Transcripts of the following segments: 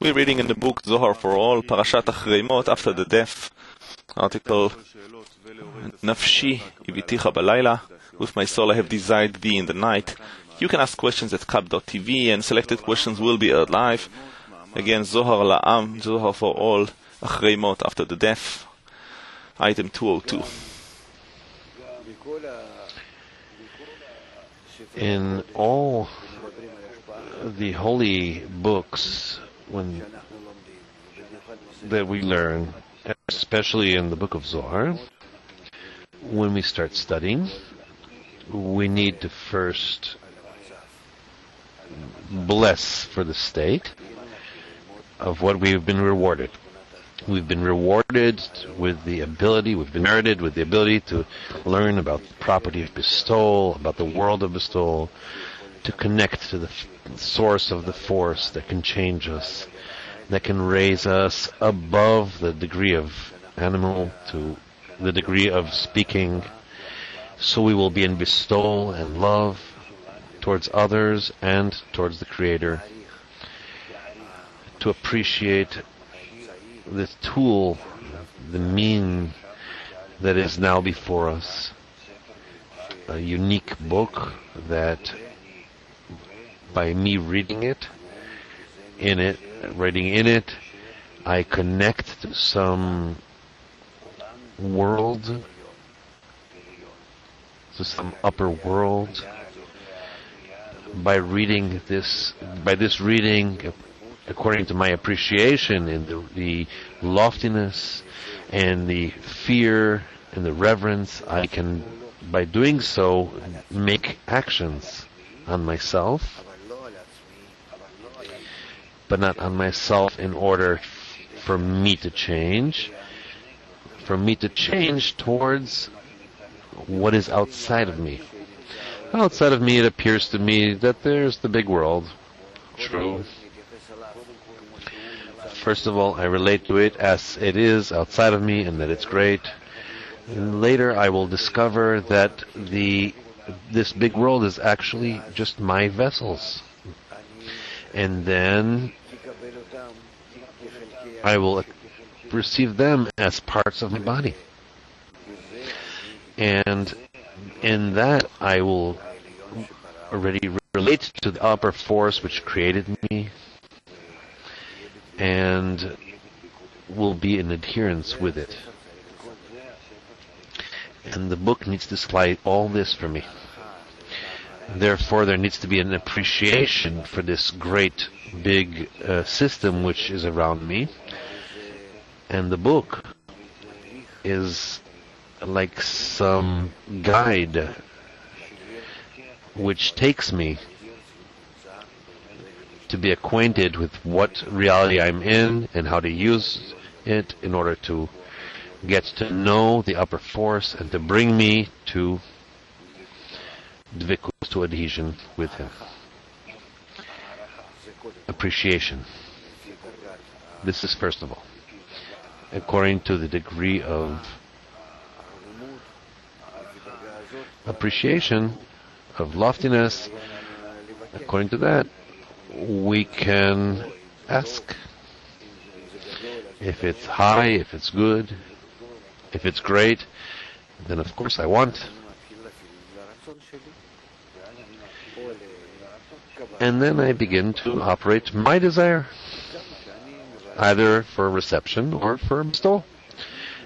We're reading in the book Zohar for All, Parashat Acharei Mot, after the death, article Nafshi Iviticha Balayla, with my soul I have desired thee in the night. You can ask questions at kab.tv and selected questions will be aired live. Again, Zohar La'am, Zohar for All, Acharei Mot, after the death, item 202. In all the holy books when that we learn, especially in the book of Zohar, when we start studying, we need to first bless for the state of what we've been rewarded. We've been rewarded with the ability, we've been merited with the ability to learn about the property of bestowal, about the world of bestowal, to connect to the source of the force that can change us, that can raise us above the degree of animal to the degree of speaking, so we will be in bestowal and love towards others and towards the Creator, to appreciate this tool, the mean that is now before us, a unique book that by me reading it, in it, writing in it, I connect to some world, to some upper world. By reading this, by this reading, according to my appreciation in the, the loftiness and the fear and the reverence, I can, by doing so, make actions on myself but not on myself in order for me to change, for me to change towards what is outside of me. Outside of me, it appears to me that there's the big world. True. First of all, I relate to it as it is outside of me and that it's great. And later, I will discover that the this big world is actually just my vessels. And then I will receive them as parts of my body. And in that I will already relate to the upper force which created me and will be in adherence with it. And the book needs to supply all this for me. Therefore, there needs to be an appreciation for this great big uh, system which is around me. And the book is like some guide which takes me to be acquainted with what reality I'm in and how to use it in order to get to know the upper force and to bring me to dvikus, to adhesion with him appreciation. This is first of all, according to the degree of appreciation, of loftiness, according to that, we can ask if it's high, if it's good, if it's great, then of course I want and then I begin to operate my desire, either for reception or for bestowal,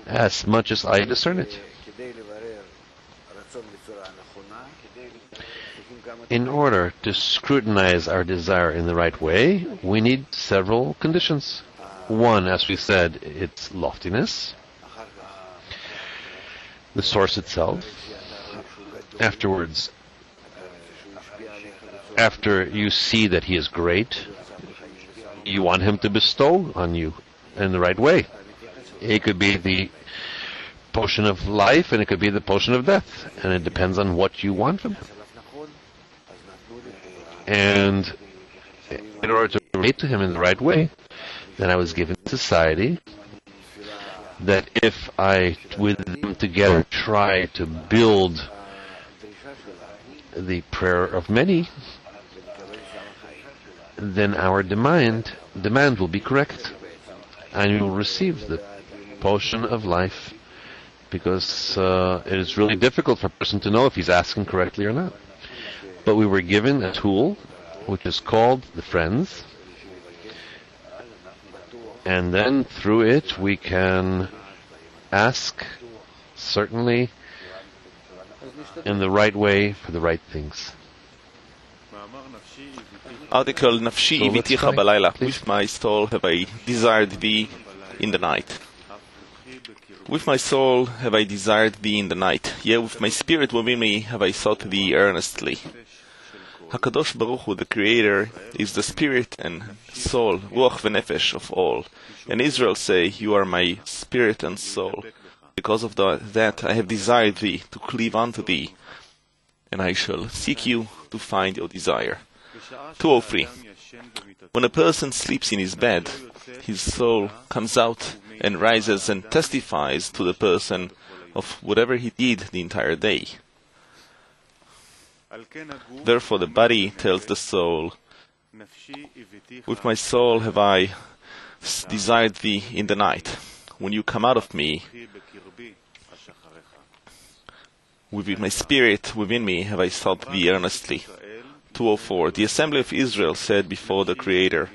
as much as I discern it. In order to scrutinize our desire in the right way, we need several conditions. One, as we said, its loftiness, the source itself. Afterwards, after you see that he is great, you want him to bestow on you in the right way. It could be the potion of life and it could be the potion of death. And it depends on what you want from him. And in order to relate to him in the right way, then I was given society that if I, with them together, try to build the prayer of many, then our demand demand will be correct, and you will receive the potion of life, because uh, it is really difficult for a person to know if he's asking correctly or not. But we were given a tool, which is called the friends, and then through it we can ask certainly in the right way for the right things. Article Nafshi Iviticha Balayla. With my soul have I desired thee in the night. With my soul have I desired thee in the night. Yea, with my spirit within me have I sought thee earnestly. Hakadosh Baruch Hu, the Creator, is the spirit and soul, ruach v'nefesh of all. And Israel say, You are my spirit and soul. Because of the, that I have desired thee to cleave unto thee, and I shall seek you to find your desire. 203. When a person sleeps in his bed, his soul comes out and rises and testifies to the person of whatever he did the entire day. Therefore, the body tells the soul, With my soul have I desired thee in the night. When you come out of me, with my spirit within me have I sought thee earnestly. 204. The assembly of Israel said before the Creator,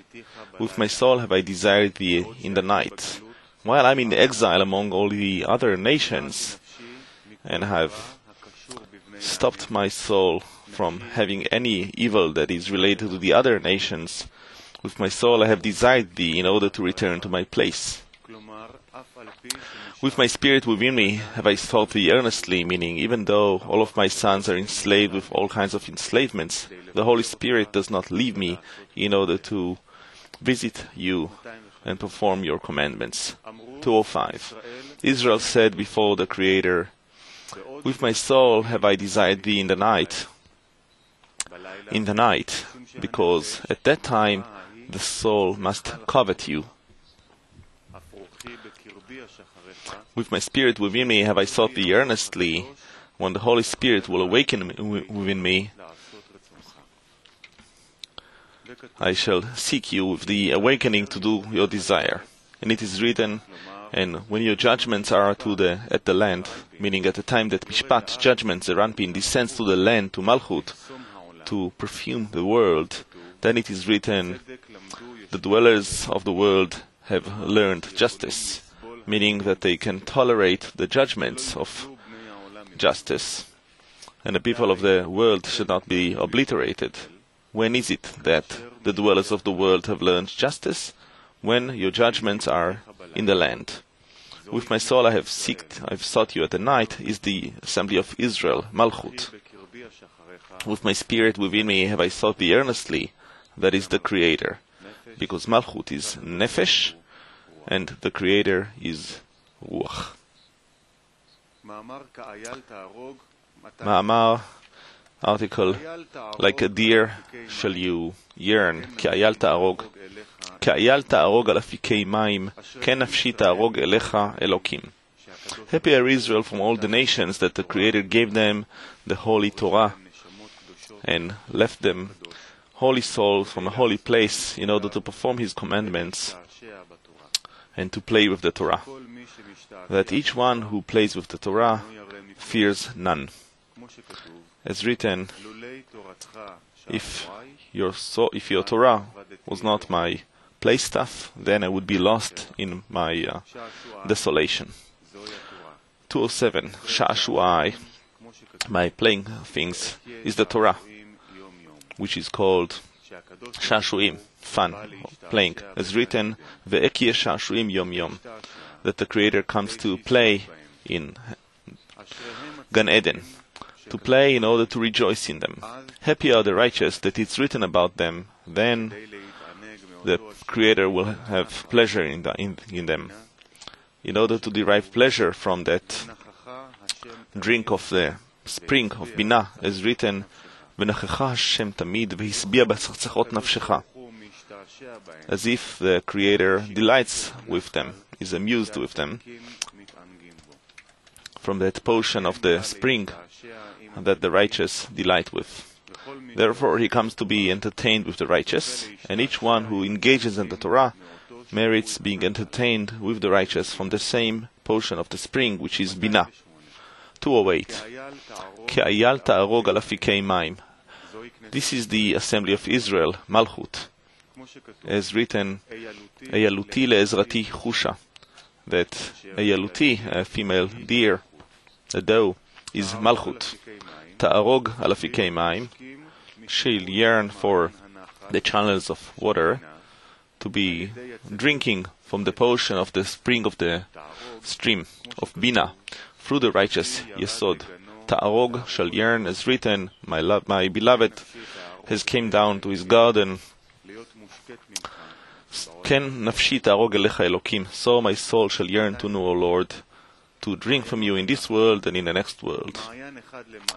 With my soul have I desired thee in the night. While I'm in exile among all the other nations, and have stopped my soul from having any evil that is related to the other nations, with my soul I have desired thee in order to return to my place. With my spirit within me have I sought thee earnestly, meaning even though all of my sons are enslaved with all kinds of enslavements, the Holy Spirit does not leave me in order to visit you and perform your commandments. 205. Israel said before the Creator, With my soul have I desired thee in the night. In the night, because at that time the soul must covet you. With my spirit within me have I sought thee earnestly. When the Holy Spirit will awaken me- within me, I shall seek you with the awakening to do your desire. And it is written, and when your judgments are to the at the land, meaning at the time that Mishpat the Zeir Anpin descends to the land to Malchut to perfume the world, then it is written, the dwellers of the world have learned justice, meaning that they can tolerate the judgments of justice, and the people of the world should not be obliterated. When is it that the dwellers of the world have learned justice? When your judgments are in the land. With my soul I have seeked, I have sought you at the night, is the assembly of Israel, Malchut. With my spirit within me have I sought thee earnestly, that is the Creator, because Malchut is Nefesh, and the Creator is Ruach. Ma'amar article, like a deer shall you yearn, כי אייל תהרוג. כאייל תהרוג על אפיקי מים, כן נפשי תהרוג אליך אלוקים. Happy are Israel from all the nations that the Creator gave them the holy Torah and left them holy soul from a holy place in order to perform His commandments and to play with the Torah. That each one who plays with the Torah fears none. As written, if your so, if your Torah was not my play stuff, then I would be lost in my uh, desolation. 207. Sha'shu'ai, my playing things, is the Torah, which is called Sha'shu'im, fun, playing. It's written, Ve'ekiyeh Sha'shu'im Yom Yom, that the Creator comes to play in Gan Eden, to play in order to rejoice in them. Happy are the righteous that it's written about them, then the Creator will have pleasure in, the, in, in them. In order to derive pleasure from that drink of the spring of Binah, as written, ונכחה השם תמיד והשביע בצחצחות נפשך. As if the Creator delights with them, is amused with them, from that portion of the spring that the righteous delight with. Therefore, he comes to be entertained with the righteous, and each one who engages in the Torah merits being entertained with the righteous from the same portion of the spring, which is Binah. 208. ke'ayal ta'arog al maim. This is the assembly of Israel, Malchut, as written, Eyaluti le'ezrati chusha, that Eyaluti, a female deer, a doe, is Malchut. Ta'arog al maim. She'll yearn for the channels of water to be drinking from the portion of the spring of the stream of Bina, through the righteous Yesod. Ta'arog shall yearn as written, my, lo- my beloved has came down to his garden. כן נפשי תערוג אליך אלוקים, so my soul shall yearn to know, O Lord, to drink from you in this world and in the next world.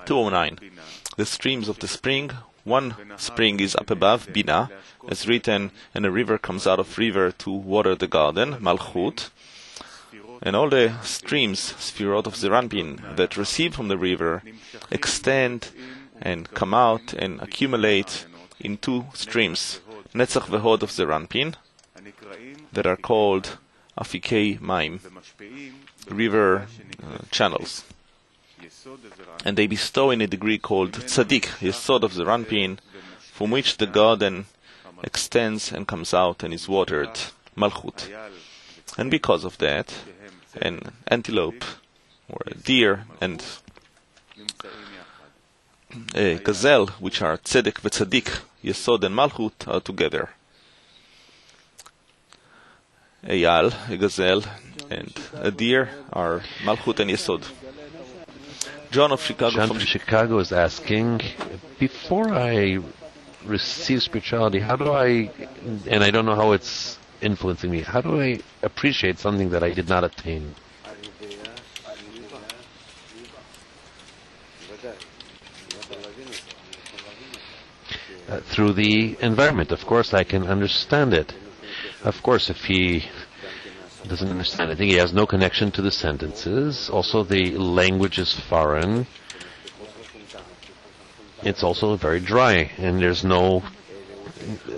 209. The streams of the spring, one spring is up above, Bina, as written, and a river comes out of river to water the garden, Malchut, and all the streams, Sphirot of Zeir Anpin, that receive from the river, extend and come out and accumulate in two streams, Netzach Vehod of Zeir Anpin, that are called Afikei Maim, river uh, channels. And they bestow in a degree called Tzaddik, Yesod of Zeir Anpin, from which the garden extends and comes out and is watered, Malchut. And because of that, an antelope or a deer and a gazelle, which are Tzedek v'Tzadik, Yesod and Malchut, are together. A yal, a gazelle, and a deer are Malchut and Yesod. John of Chicago John from from Chicago is asking, before I receive spirituality, how do I, and I don't know how it's influencing me, how do I appreciate something that I did not attain? Uh, through the environment. Of course, I can understand it. Of course, if he doesn't understand anything, he has no connection to the sentences. Also, the language is foreign. It's also very dry, and there's no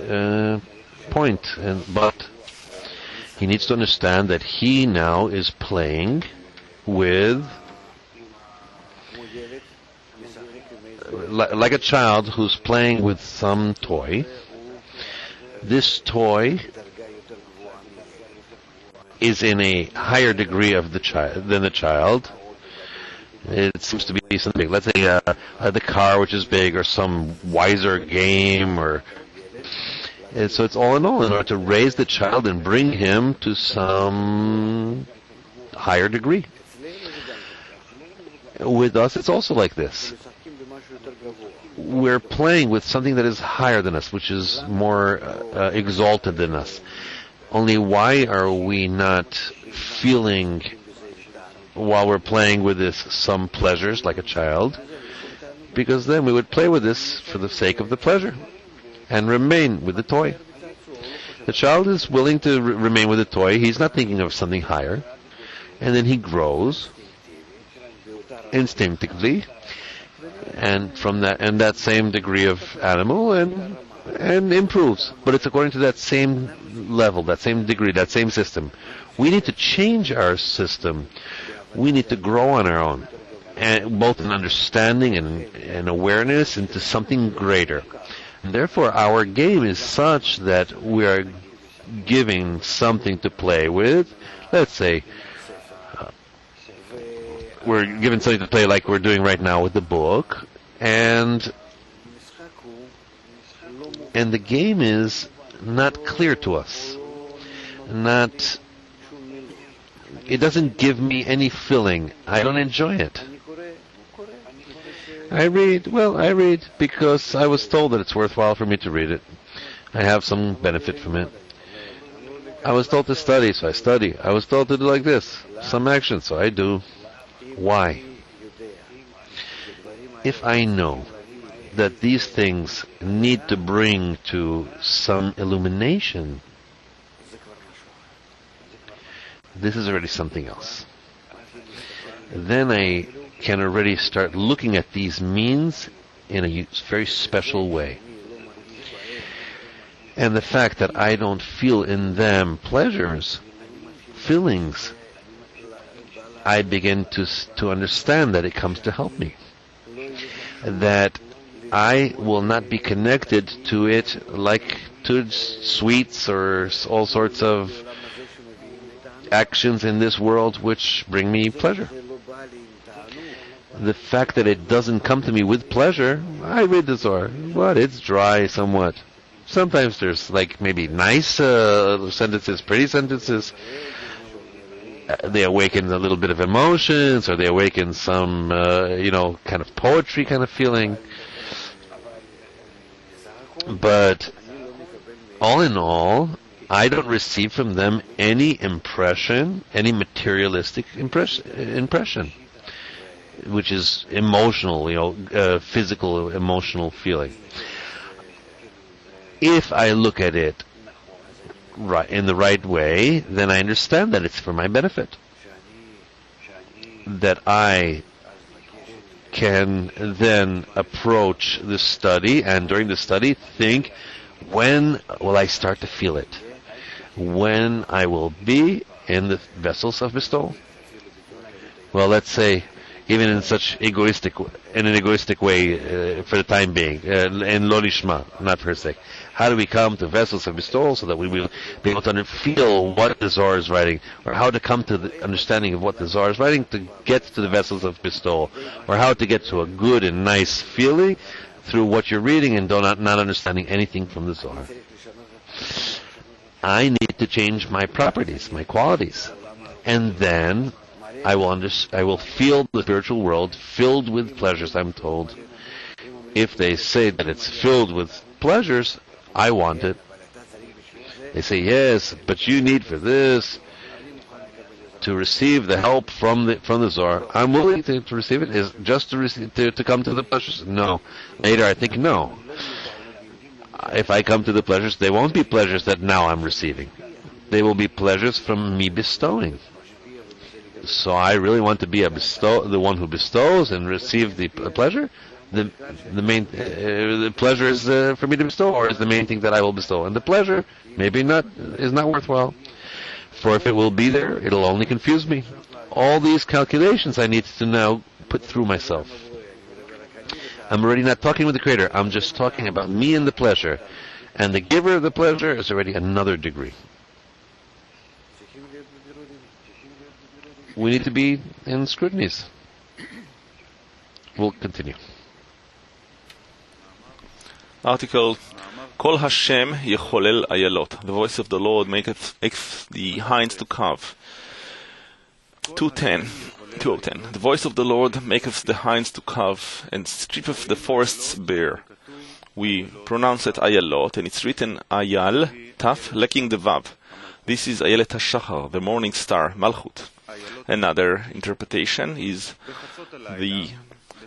uh, point. And but he needs to understand that he now is playing with like a child who's playing with some toy. This toy is in a higher degree of the child than the child. It seems to be something big. Let's say uh, uh, the car, which is big, or some wiser game, or and so it's all in all in order to raise the child and bring him to some higher degree. With us, it's also like this. We're playing with something that is higher than us, which is more uh, uh, exalted than us. Only why are we not feeling while we're playing with this some pleasures like a child? Because then we would play with this for the sake of the pleasure and remain with the toy. The child is willing to re- remain with the toy. He's not thinking of something higher. And then he grows instinctively and from that and that same degree of animal and and improves. But it's according to that same level, that same degree, that same system. We need to change our system. We need to grow on our own, and both in understanding and, and awareness into something greater. Therefore, our game is such that we are giving something to play with. Let's say uh, we're given something to play like we're doing right now with the book, and and the game is not clear to us. Not it doesn't give me any feeling. I don't enjoy it. I read, well, I read because I was told that it's worthwhile for me to read it. I have some benefit from it. I was told to study, so I study. I was told to do like this, some action, so I do. Why? If I know that these things need to bring to some illumination, this is already something else. Then I can already start looking at these means in a very special way. And the fact that I don't feel in them pleasures, feelings, I begin to, to understand that it comes to help me. That I will not be connected to it like to sweets or all sorts of actions in this world which bring me pleasure. The fact that it doesn't come to me with pleasure, I read the Zohar. What? It's dry somewhat. Sometimes there's like maybe nice uh, sentences, pretty sentences. Uh, they awaken a little bit of emotions, or they awaken some, uh, you know, kind of poetry kind of feeling. But all in all, I don't receive from them any impression, any materialistic impression, impression which is emotional, you know, uh, physical, emotional feeling if I look at it right in the right way, then I understand that it's for my benefit. That I can then approach the study and during the study think, when will I start to feel it? When I will be in the vessels of bestowal? Well, let's say even in such egoistic, in an egoistic way uh, for the time being, uh, in lolishma, not for sake. How do we come to vessels of bestowal so that we will be able to feel what the Zohar is writing, or how to come to the understanding of what the Zohar is writing to get to the vessels of bestowal, or how to get to a good and nice feeling through what you're reading and not, not understanding anything from the Zohar. I need to change my properties, my qualities, and then I will under, I will feel the spiritual world filled with pleasures. I'm told. If they say that it's filled with pleasures, I want it. They say yes, but you need for this to receive the help from the from the Zohar. I'm willing to, to receive it. Is just to receive to, to come to the pleasures? No. Later, I think no. If I come to the pleasures, they won't be pleasures that now I'm receiving. They will be pleasures from me bestowing. So I really want to be a bestow, the one who bestows and receive the pleasure. The the main uh, the pleasure is uh, for me to bestow, or is the main thing that I will bestow, and the pleasure maybe not is not worthwhile. For if it will be there, it'll only confuse me. All these calculations I need to now put through myself. I'm already not talking with the Creator. I'm just talking about me and the pleasure, and the giver of the pleasure is already another degree. We need to be in scrutinies. We'll continue. Article Kol Hashem Yecholel Ayalot. The voice of the Lord maketh, the hinds to calve. 210. 210. The voice of the Lord maketh the hinds to calve, and strippeth the forests bare. We pronounce it Ayalot, and it's written Ayal, Taf, lacking the Vav. This is Ayelet HaShachar, the morning star, Malchut. Another interpretation is the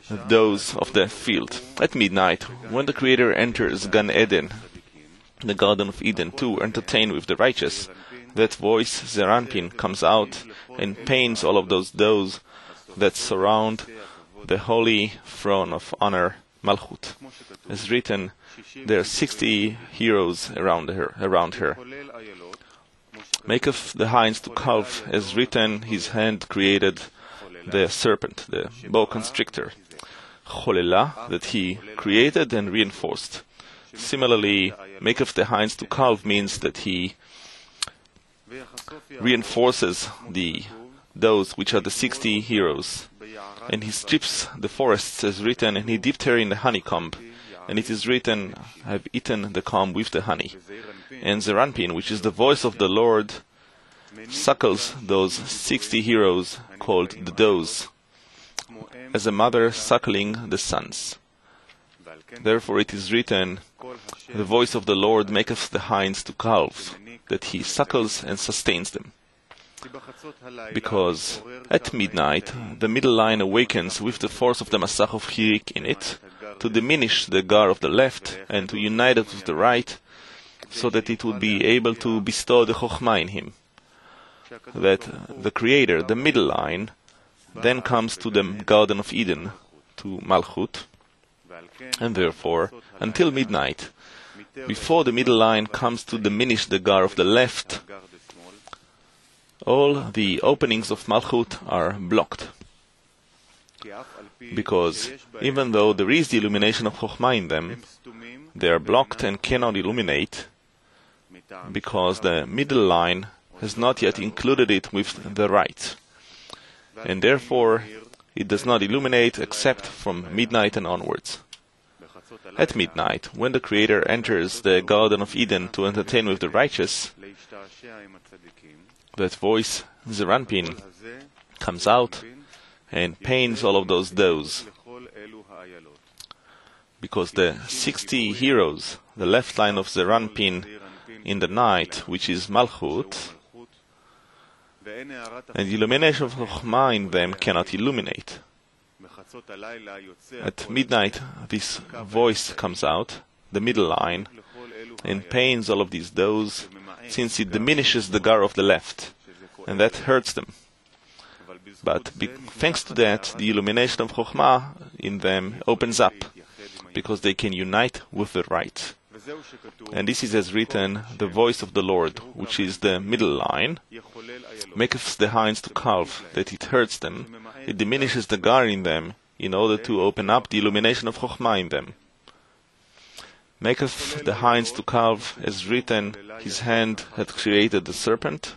those of the field. At midnight, when the Creator enters Gan Eden, the Garden of Eden, to entertain with the righteous, that voice, Zeir Anpin, comes out and paints all of those those that surround the holy throne of honor, Malchut. As written, there are sixty heroes around her. Around her maketh the hinds to calve, as written, his hand created the serpent, the boa constrictor. Cholela, that he created and reinforced. Similarly, maketh the hinds to calve means that he reinforces the those which are the sixty heroes, and he strips the forests as written, and he dipped her in the honeycomb, and it is written, I have eaten the comb with the honey. And Zeir Anpin, which is the voice of the Lord, suckles those sixty heroes called the does, as a mother suckling the sons. Therefore it is written, The voice of the Lord maketh the hinds to calve, that he suckles and sustains them. Because at midnight the middle line awakens with the force of the Masach of Hirik in it, to diminish the gar of the left and to unite it with the right, so that it would be able to bestow the Chokhmah in him. That the Creator, the middle line, then comes to the Garden of Eden, to Malchut, And therefore, until midnight, before the middle line comes to diminish the gar of the left, all the openings of Malchut are blocked. Because even though there is the illumination of Chokhmah in them, they are blocked and cannot illuminate because the middle line has not yet included it with the right. And therefore, it does not illuminate except from midnight and onwards. At midnight, when the Creator enters the Garden of Eden to entertain with the righteous, that voice, Zeir Anpin, comes out and pains all of those does. Because the 60 heroes, the left line of Zeir Anpin in the night, which is Malchut, and the illumination of Chokhmah in them cannot illuminate. At midnight, this voice comes out, the middle line, and pains all of these does, since it diminishes the gar of the left, and that hurts them. But be- thanks to that, the illumination of Chokhmah in them opens up, because they can unite with the right. And this is as written, the voice of the Lord, which is the middle line, maketh the hinds to calve, that it hurts them, it diminishes the gar in them, in order to open up the illumination of Chokhmah in them. Maketh the hinds to calve, as written, his hand had created the serpent,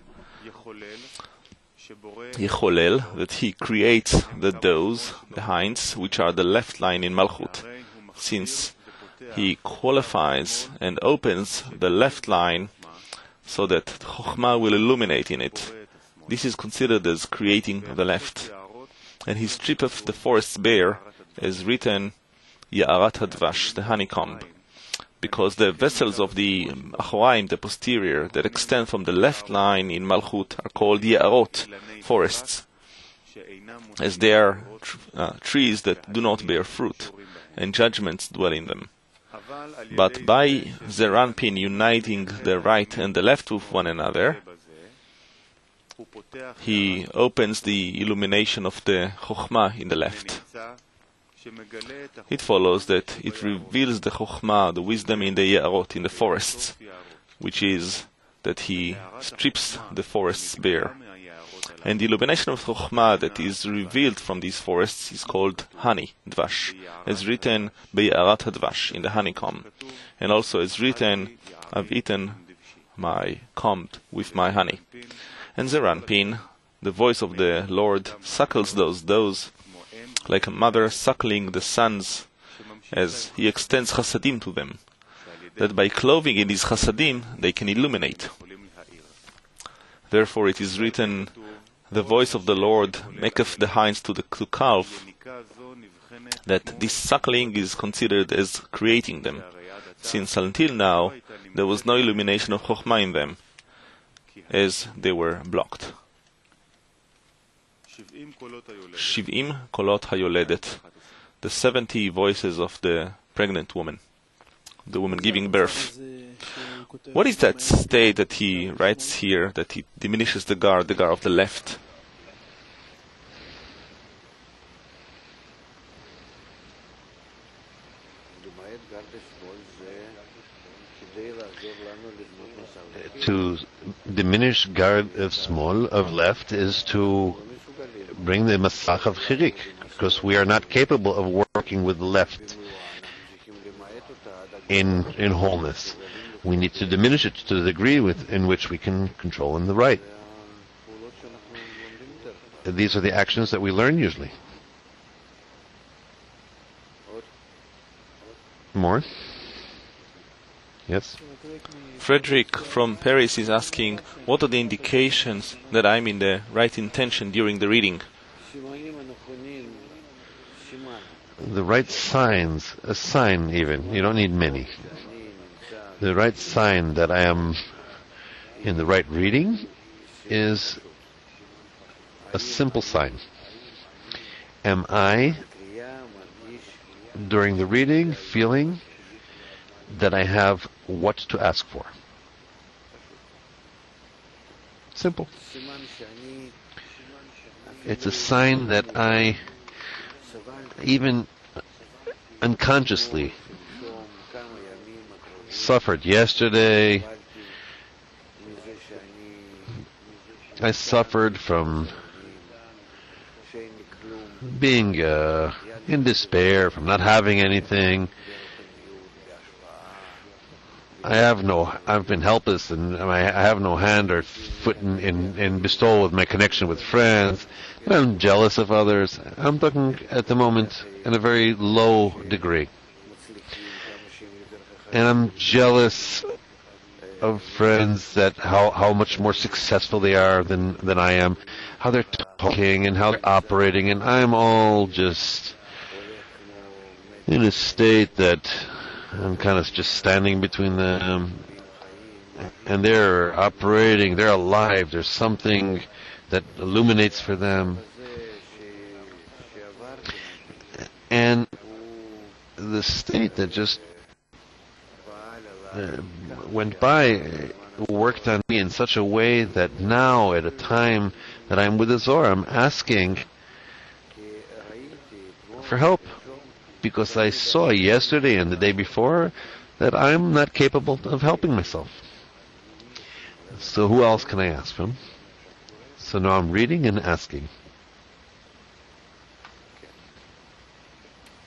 Yecholel, that he creates the does, the hinds, which are the left line in Malchut, since he qualifies and opens the left line so that Chokhmah will illuminate in it. This is considered as creating the left. And he strippeth the forest bare, as written, Ya'arat Hadvash, the honeycomb. Because the vessels of the Achoraim, the posterior, that extend from the left line in Malchut, are called Ya'arot, forests, as they are uh, trees that do not bear fruit, and judgments dwell in them. But by Zeir Anpin uniting the right and the left with one another, he opens the illumination of the Chokhmah in the left. It follows that it reveals the Chokhmah, the wisdom in the Ya'arot, in the forests, which is that he strips the forests bare. And the illumination of Chokhmah that is revealed from these forests is called honey, dvash, as written Be'arat Hadvash, in the honeycomb. And also as written, I've eaten my comb with my honey. And Zeir Anpin, the voice of the Lord, suckles those does like a mother suckling the sons as he extends chasadim to them, that by clothing in these chasadim they can illuminate. Therefore it is written, the voice of the Lord maketh the hinds to the to calve, that this suckling is considered as creating them, since until now there was no illumination of Chokhmah in them, as they were blocked. Shiv'im kolot hayoledet, the seventy voices of the pregnant woman, the woman giving birth. What is that state that he writes here that he diminishes the gar, the gar of the left? To diminish guard of small of left is to bring the masach of chirik, because we are not capable of working with the left in in wholeness. We need to diminish it to the degree with, in which we can control in the right. These are the actions that we learn usually. More? Yes? Frederick from Paris is asking, what are the indications that I'm in the right intention during the reading? The right signs, a sign even, you don't need many. The right sign that I am in the right reading is a simple sign. Am I, during the reading, feeling that I have what to ask for? Simple. It's a sign that I, even unconsciously suffered yesterday. I suffered from being uh, in despair, from not having anything. I have no, I've been helpless and I have no hand or foot in, in, in bestowal with my connection with friends. I'm jealous of others. I'm talking at the moment in a very low degree. And I'm jealous of friends that how, how much more successful they are than, than I am, how they're talking and how they're operating, and I'm all just in a state that I'm kind of just standing between them, and they're operating, they're alive, there's something that illuminates for them. And the state that just uh, went by worked on me in such a way that now, at a time that I'm with the Zohar, I'm asking for help because I saw yesterday and the day before that I'm not capable of helping myself. So who else can I ask from? So now I'm reading and asking.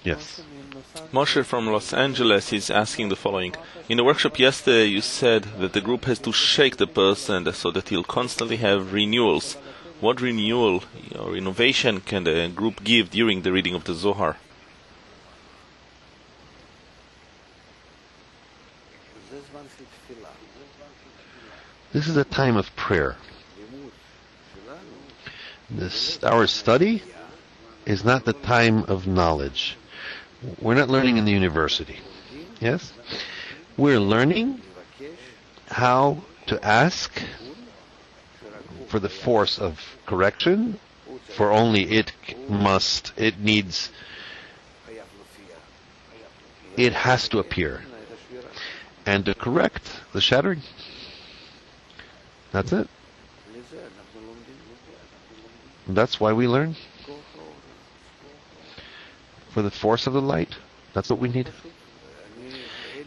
Yes. Moshe from Los Angeles is asking the following. In the workshop yesterday, you said that the group has to shake the person so that he'll constantly have renewals. What renewal or innovation can the group give during the reading of the Zohar? This is a time of prayer. This, our study is not the time of knowledge. We're not learning in the university. Yes? We're learning how to ask for the force of correction, for only it must, it needs, it has to appear. And to correct the shattering. That's it. That's why we learn. For the force of the light. That's what we need.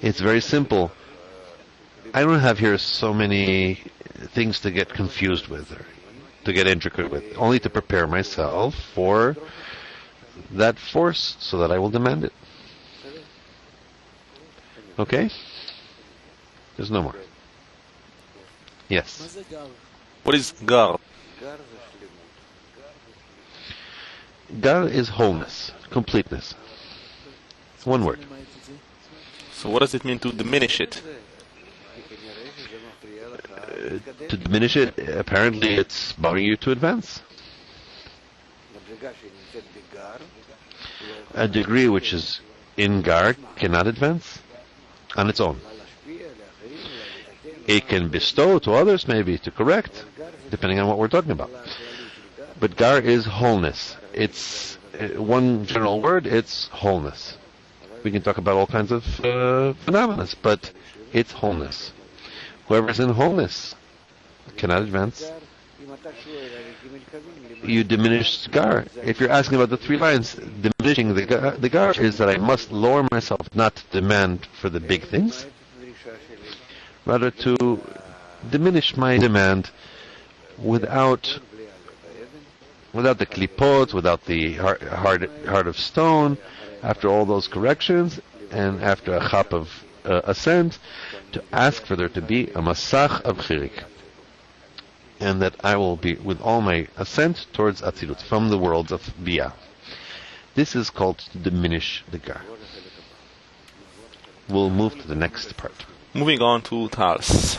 It's very simple. I don't have here so many things to get confused with or to get intricate with. Only to prepare myself for that force so that I will demand it. Okay? There's no more. Yes. What is Gar? Gar is wholeness, completeness. One word. So what does it mean to diminish it? Uh, to diminish it, apparently it's bothering you to advance. A degree which is in Gar cannot advance on its own. It can bestow to others, maybe, to correct, depending on what we're talking about. But Gar is wholeness. It's uh, one general word, it's wholeness. We can talk about all kinds of uh, phenomena, but it's wholeness. Whoever's in wholeness cannot advance. You diminish Gar. If you're asking about the three lines, diminishing the Gar, the Gar is that I must lower myself, not demand for the big things, rather to diminish my demand without without the klipot, without the heart, heart, heart of stone, after all those corrections, and after a chap of uh, ascent, to ask for there to be a masach of chirik. And that I will be with all my ascent towards Atzilut, from the worlds of Bia. This is called to diminish the gar. We'll move to the next part. Moving on to Tals.